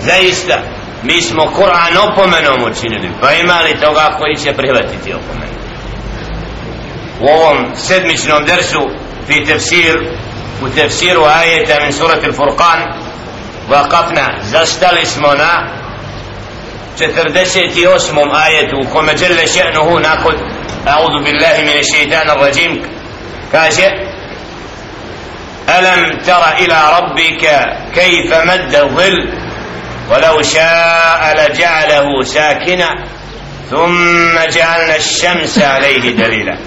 zaista mi smo Kur'an opomenom učinili pa ima li toga koji će prihvatiti opomenu u ovom sedmičnom dersu fi tefsir u tefsiru ajeta min surat il-Furqan vakafna zastali smo na 48. ajetu u kome žele še'nuhu nakon أعوذ بالله من الشيطان الرجيم كاشئ ألم تر إلى ربك كيف مد الظل ولو شاء لجعله ساكنا ثم جعلنا الشمس عليه دليلا.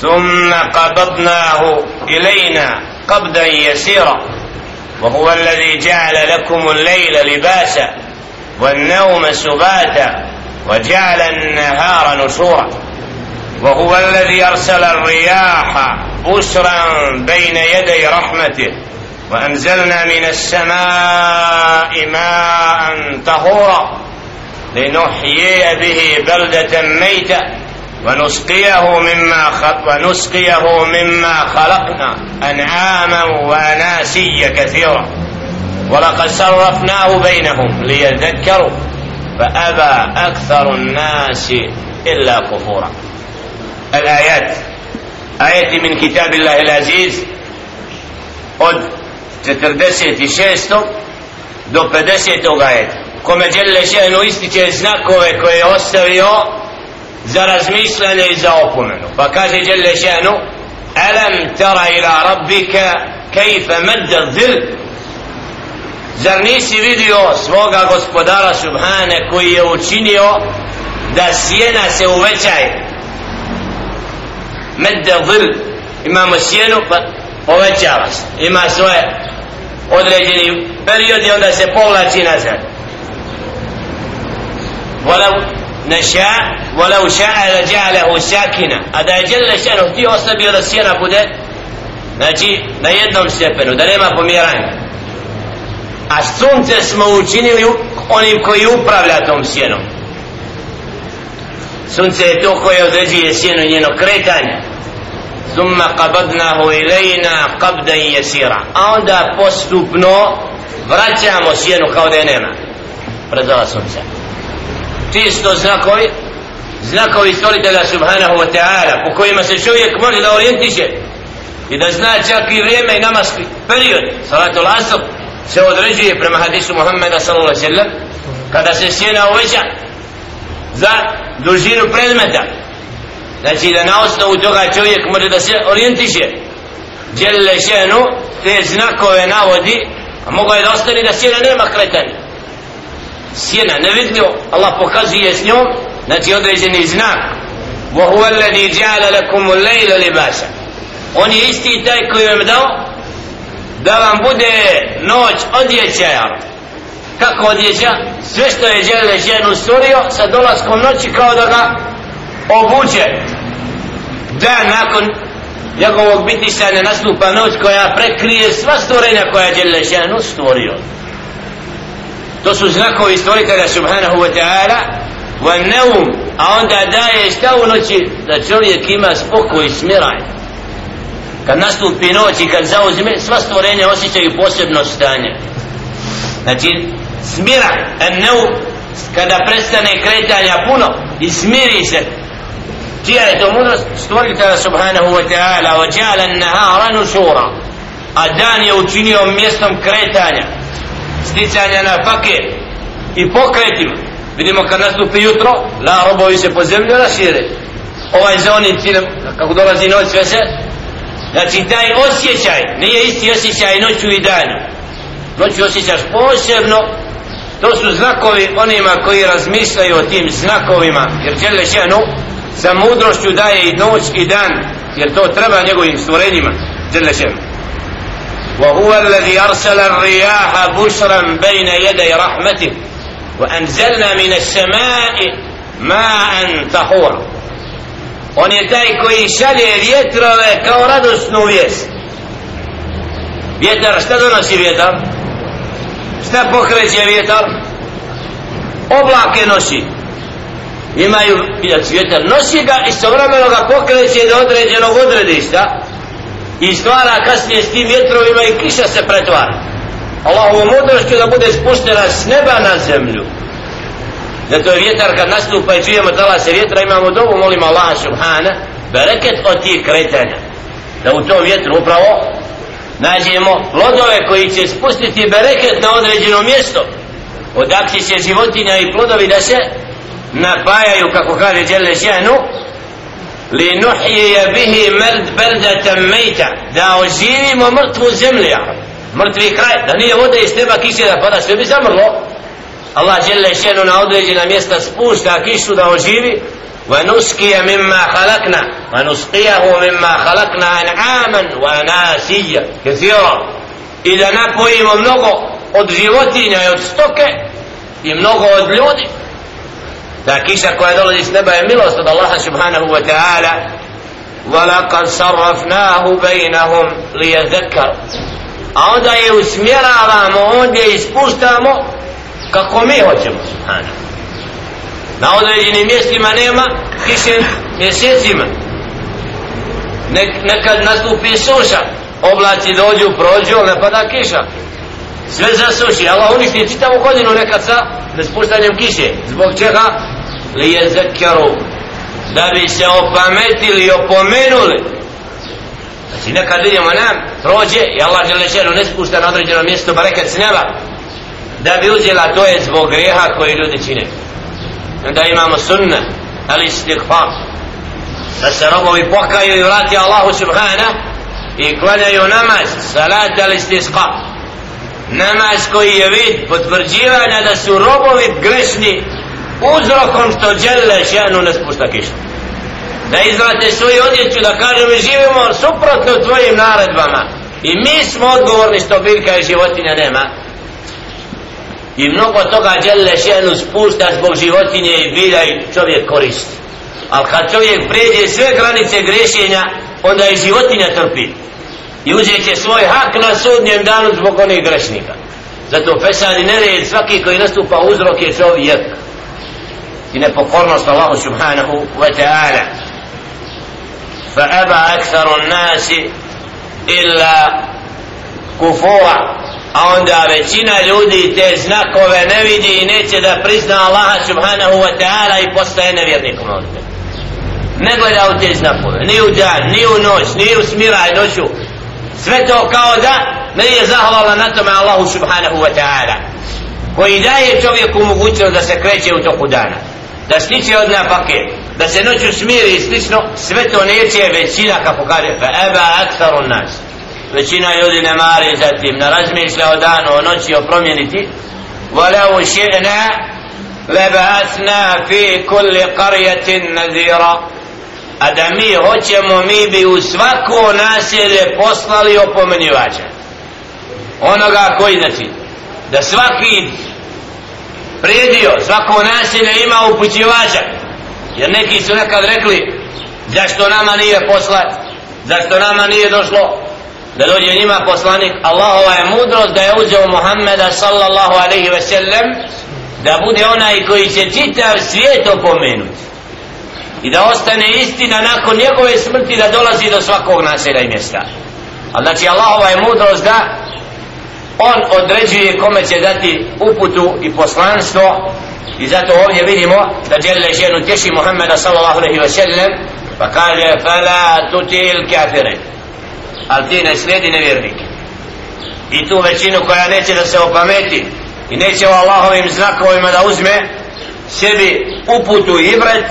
ثم قبضناه إلينا قبضا يسيرا. وهو الذي جعل لكم الليل لباسا والنوم سباتا وجعل النهار نشورا. وهو الذي أرسل الرياح بشرا بين يدي رحمته وأنزلنا من السماء ماء طهورا لنحيي به بلدة ميتة ونسقيه مما ونسقيه مما خلقنا أنعاما وأناسيا كثيرا. ولقد صرفناه بينهم ليذكروا فأبى أكثر الناس إلا كفورا. الآيات. آية من كتاب الله العزيز. od 46. do 50. ajeta kome Đelle Šehnu ističe znakove koje je ostavio za razmišljanje i za opomenu pa kaže Đelle Šehnu alam tara ila rabbika kejfe medda dhil zar nisi vidio svoga gospodara Subhane koji je učinio da sjena se uvećaje medda dhil imamo sjenu pa povećava se ima svoje određeni period i onda se povlači nazad ولو نشاء ولو شاء لجعله ساكنا a da je Đele Šanu htio ostavio da sjena bude znači na jednom stepenu da nema pomjeranja a sunce smo učinili onim koji upravlja tom sjenom sunce je to koje određuje sjenu njeno kretanje ثم قبضناه إلينا قبضا يسيرا a onda postupno vraćamo sjenu kao da je nema predala sunca čisto znakovi znakovi stvoritelja subhanahu wa ta'ala po kojima se čovjek može da orijentiše i da zna čak i vrijeme i namaski period salatul asr se određuje prema hadisu Muhammeda sallallahu alaihi sallam kada se sjena uveća za dužinu predmeta znači da na osnovu toga čovjek može da se orijentiše djelile šenu te znakove navodi a mogo je da ostane da sjena nema kretanja sjena nevidljivo Allah pokazuje s njom znači određeni znak وهو الذي جعل لكم الليل لباسا on je isti taj koji vam dao da vam bude noć odjećaja kako odjeća sve što je žele ženu stvorio sa dolaskom noći kao da ga obuče da nakon njegovog bitisanja nastupa noć koja prekrije sva stvorenja koja je Đelešanu stvorio. To su znakovi stvoritelja subhanahu wa ta'ala wa neum a onda daje šta u noći? Da čovjek ima spokoj i smiraj. Kad nastupi noć i kad zauzme sva stvorenja osjećaju posebno stanje. Znači smiraj en neum kada prestane kretanja puno i smiri se čija je to mudrost stvoritelja subhanahu wa ta'ala wa ja'ala nahara nusura a dan je učinio mjestom kretanja sticanja na fake i pokretima. Vidimo kad nastupi jutro la robovi se po zemlju rašire ovaj za onim ciljem kako dolazi noć sve se znači taj osjećaj nije isti osjećaj noću i danu noću osjećaš posebno to su znakovi onima koji razmišljaju o tim znakovima jer žele ženu sa mudrošću daje i noć i dan jer to treba njegovim stvorenjima Đele Šenu وهو الذي أرسل الرياح بشرا بين يدي رحمته وأنزلنا من السماء ماء طهورا On je taj koji šalje vjetrove kao radosnu vijest. Vjetar, šta donosi vjetar? Šta pokreće vjetar? Oblake nosi. Imaju vjetar, nosi ga i sovremeno ga pokreće do određenog odredišta i stvara kasnije s tim vjetrovima i kiša se pretvara. Allahovom mudrošću da bude spuštena s neba na zemlju. Zato je vjetar kad nastupa i čujemo tala se vjetra imamo dobu molimo Allaha subhana bereket od tih kretanja. Da u tom vjetru upravo nađemo plodove koji će spustiti bereket na određeno mjesto. Odakle će životinja i plodovi da se napajaju kako kaže Đele Ženu li nuhije bihi merd berdatan mejta da oživimo mrtvu zemlju mrtvi kraj da nije vode iz neba kiše da pada sve bi zamrlo Allah Đele Ženu na određena mjesta spušta kišu da oživi ونسقي مما خلقنا ونسقيه مما خلقنا أنعاما وناسيا كثيرا إذا نبوي mnogo od životinja i od stoke i mnogo od ljudi ta kiša koja dolazi s neba je milost od Allaha subhanahu wa ta'ala ولقد صرفناه بينهم ليذكر a onda je usmjeravamo ondje ispuštamo kako mi hoćemo subhanahu na određenim mjestima nema kiše mjesecima Nek, nekad nastupi suša oblaci dođu, prođu, ne pada kiša sve zasuši Allah uništi čitavu godinu nekad sa nespuštanjem kiše zbog čega Li je zekeru da bi se opametili i opomenuli. Znači nekad vidimo nam prođe i Allah žele šeru ne spušta na određeno mjesto barekat s neba da bi uzela to je zbog greha koji ljudi čine. Onda imamo sunna ali istighfar da se robovi pokaju i vrati Allahu subhana i klanjaju namaz salat ali istisqa. Namaz koji je vid potvrđivanja da su robovi grešni uzrokom što djele šanu ne spušta kišu. Da izvrate svoju odjeću da kažem mi živimo suprotno tvojim naredbama. I mi smo odgovorni što biljka i životinja nema. I mnogo toga djele šanu spušta zbog životinje i bilja i čovjek koristi. Ali kad čovjek pređe sve granice grešenja onda i životinja trpi. I uzet će svoj hak na sudnjem danu zbog onih grešnika. Zato fesad i nered svaki koji nastupa uzrok je čovjek i nepokornost Allahu subhanahu wa ta'ala. Fa aba aktharu nasi illa kufura. A onda većina ljudi te znakove ne vidi i neće da prizna Allaha subhanahu wa ta'ala i postaje nevjernikom ovdje ne gleda u te znakove ni u dan, ni u noć, ni u smiraj noću. Sve to kao da ne je zahvala na tome Allahu subhanahu wa ta'ala koji daje čovjeku mogućnost da se kreće u toku dana da stiče od napake da se noću smiri i slično sve to neće većina kako kaže fa eba aksaru nas većina ljudi ne mari za tim ne razmišlja o danu, o noći, o promjeniti ولو شئنا لبعثنا في كل قرية نذيرا a da mi hoćemo mi bi u svako naselje poslali opomenjivača onoga koji znači da svaki predio svako nasilje ima upućivača. Jer neki su nekad rekli zašto nama nije poslat zašto nama nije došlo? Da dođe njima poslanik. Allahova je mudrost da je uzeo Muhammeda sallallahu alaihi ve sellem da bude onaj koji će čitav svijet opomenuti i da ostane istina nakon njegove smrti da dolazi do svakog naselja i mjesta. A znači Allahova je mudrost da on određuje kome će dati uputu i poslanstvo. I zato ovdje vidimo da djelje ženu tješi Muhammeda sallallahu alaihi wa sallam pa kaže fala tutil kafire ali ti ne slijedi nevjernike i tu većinu koja neće da se opameti i neće o Allahovim znakovima da uzme sebi uputu i ibret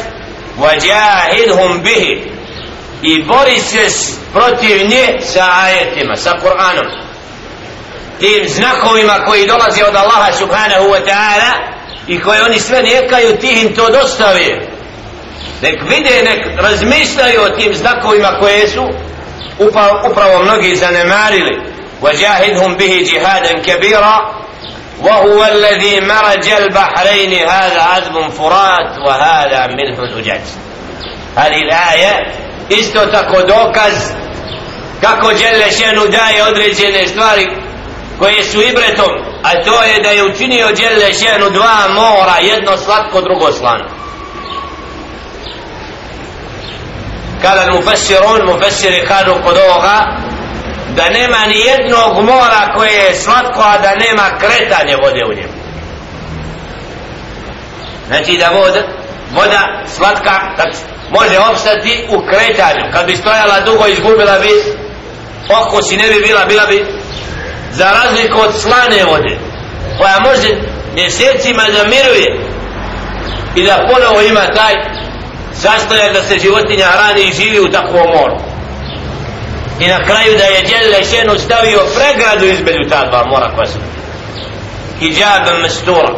vajahidhum bihi. I bori se protiv nje sa ajetima, sa Kur'anom tim znakovima koji dolaze od Allaha subhanahu wa ta'ala i koje oni sve nekaju ti im to dostave nek vide, nek razmišljaju o tim znakovima koje su upravo, upravo mnogi zanemarili وجاهدهم به جهادا كبيرا وهو الذي مرج البحرين هذا عذب فرات وهذا ملح أجاج هذه الآية isto tako dokaz kako Đele Šenu daje određene stvari koje su ibretom a to je da je učinio Đele Šenu dva mora jedno slatko drugo slano kada mu fesirun mu fesiri kažu kod ovoga da nema ni jednog mora koje je slatko a da nema kretanje vode u njemu. Znači da voda voda slatka da može opstati u kretanju. Kad bi stojala dugo izgubila bi okus i ne bi bila bila bi za razliku od slane vode koja može mjesecima da miruje i da ponovo ima taj sastojak da se životinja hrani i živi u takvom moru. I na kraju da je Đelle šenu stavio pregradu između ta dva mora koja su hijab mestura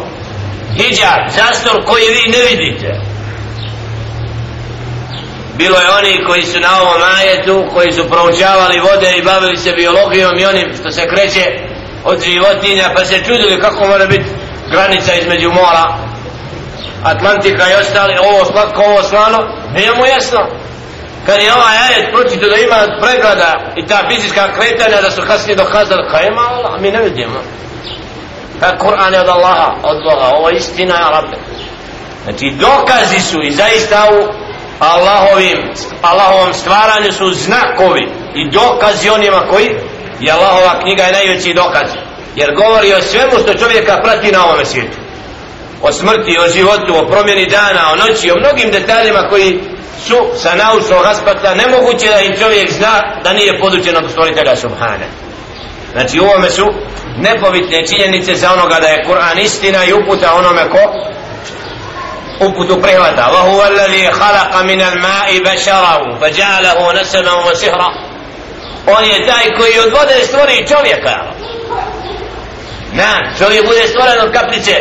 hijab, zastor koji vi ne vidite bilo je oni koji su na ovom ajetu koji su proučavali vode i bavili se biologijom i onim što se kreće od životinja pa se čudili kako mora biti granica između mora Atlantika i ostali. Ovo slatko, ovo slano nije mu jasno. Kad je ovaj ajet pročito da ima pregrada i ta fizička kretanja da su kasnije dokazali kaj ima Allah mi ne vidimo. Ta Kur'an je od Allaha od Boga ovo je istina ja rabbe znači dokazi su i zaista u Allahovim Allahovom stvaranju su znakovi i dokazi onima koji i Allahova knjiga je najveći dokaz jer govori o svemu što čovjeka prati na ovom svijetu o smrti, o životu, o promjeni dana, o noći, o mnogim detaljima koji su sa naučnog aspekta nemoguće da im čovjek zna da nije podučen od stvoritelja Subhane. Znači u ovome su nepobitne činjenice za onoga da je Kur'an istina i uputa onome ko uputu prihvata. Wa huwa alladhi khalaqa min al-ma'i basharan faj'alahu nasaban wa sihra. On je taj koji od vode stvori čovjeka. Na, čovjek bude stvoren od kapljice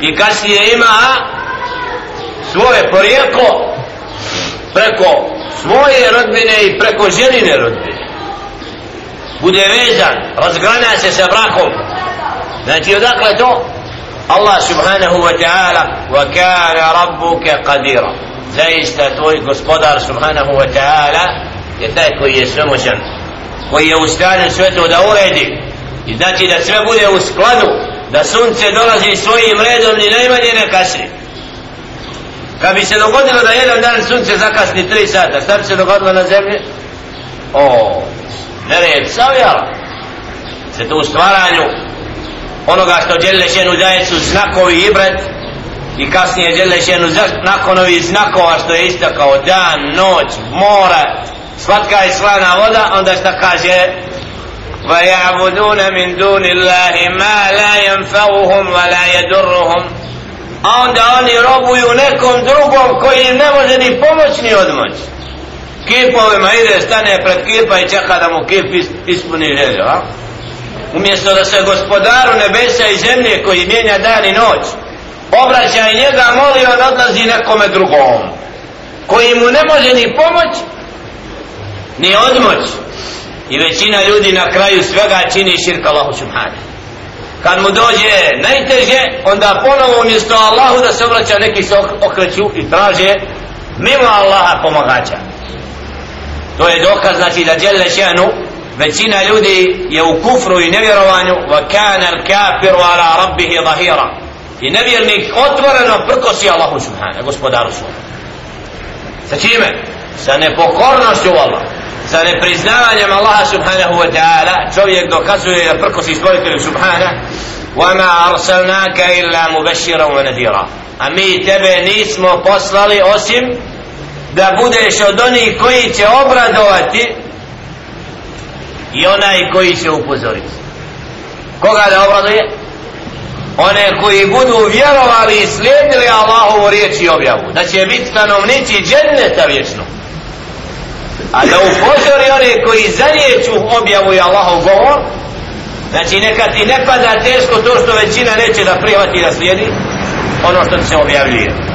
i kasnije ima svoje porijeklo preko svoje rodbine i preko ženine rodbine bude vezan razgrana se sa brakom znači odakle to Allah subhanahu wa ta'ala wa kana rabbuka qadira. Zaista tvoj gospodar subhanahu wa ta'ala je taj koji je svemoćan koji je u stanju sve to da uredi. I znači da sve bude u skladu da sunce dolazi svojim redom ni najmanje ne kasni. Kad bi se dogodilo da jedan dan sunce zakasni 3 sata šta bi se dogodilo na zemlji? O nered savjala se to u stvaranju onoga što djelje šenu daje su znakovi i bret i kasnije djelje šenu nakon ovih znakova što je isto kao dan, noć, mora slatka i slana voda onda šta kaže ويعبدون من دون الله ما لا ينفعهم ولا يضرهم a onda oni robuju nekom drugom koji im ne može ni pomoć ni odmoć kipovima ide stane pred kipa i čeka da mu kip ispuni želju a? Umjesto da se gospodaru nebesa i zemlje koji mijenja dan i noć obraća i njega moli on odlazi nekome drugom koji mu ne može ni pomoć ni odmoć. I većina ljudi na kraju svega čini širka Allahu subhanahu. Kad mu dođe najteže onda ponovo umjesto Allahu da se obraća neki se okreću i traže mimo Allaha pomagača to je dokaz znači da djelje šenu većina ljudi je u kufru i nevjerovanju wa kana al-kafiru ala rabbihi zahira i nevjernik otvoreno prkosi Allahu subhanahu gospodaru svom sa čime? sa nepokornošću Allah sa nepriznavanjem Allaha subhanahu wa ta'ala čovjek dokazuje da prkosi stvoritelju subhanahu وما أرسلناك إلا مبشرا ونذيرا a mi tebe nismo poslali osim da budeš od onih koji će obradovati i onaj koji će upozoriti. Koga da obraduje? One koji budu vjerovali i slijedili Allahovu riječ i objavu. Da će biti stanovnici dženneta vječno. A da upozori one koji zanijeću objavu i Allahov govor znači neka ti ne pada teško to što većina neće da prihvati da slijedi ono što se objavljuje.